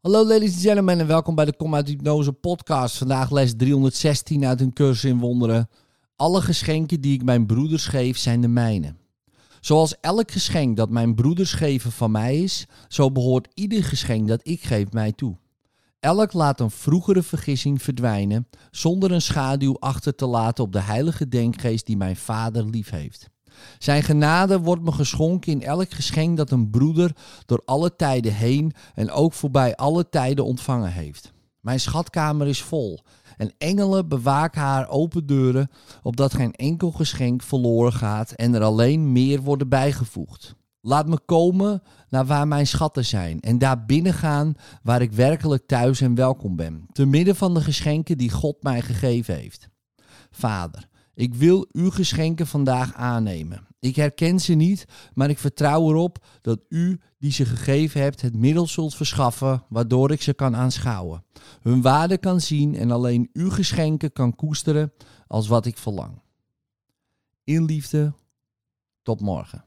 Hallo ladies and gentlemen en welkom bij de Kom Hypnose podcast. Vandaag les 316 uit een cursus in wonderen. Alle geschenken die ik mijn broeders geef zijn de mijne. Zoals elk geschenk dat mijn broeders geven van mij is, zo behoort ieder geschenk dat ik geef mij toe. Elk laat een vroegere vergissing verdwijnen, zonder een schaduw achter te laten op de heilige denkgeest die mijn vader lief heeft. Zijn genade wordt me geschonken in elk geschenk dat een broeder door alle tijden heen en ook voorbij alle tijden ontvangen heeft. Mijn schatkamer is vol en engelen bewaken haar open deuren, opdat geen enkel geschenk verloren gaat en er alleen meer worden bijgevoegd. Laat me komen naar waar mijn schatten zijn en daar binnen gaan waar ik werkelijk thuis en welkom ben, te midden van de geschenken die God mij gegeven heeft. Vader, ik wil uw geschenken vandaag aannemen. Ik herken ze niet, maar ik vertrouw erop dat u, die ze gegeven hebt, het middel zult verschaffen waardoor ik ze kan aanschouwen. Hun waarde kan zien en alleen uw geschenken kan koesteren als wat ik verlang. In liefde, tot morgen.